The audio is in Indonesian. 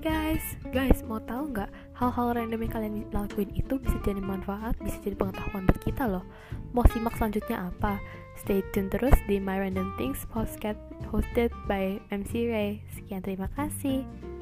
guys, guys mau tahu nggak hal-hal random yang kalian lakuin itu bisa jadi manfaat, bisa jadi pengetahuan buat kita loh. Mau simak selanjutnya apa? Stay tune terus di My Random Things podcast hosted by MC Ray. Sekian terima kasih.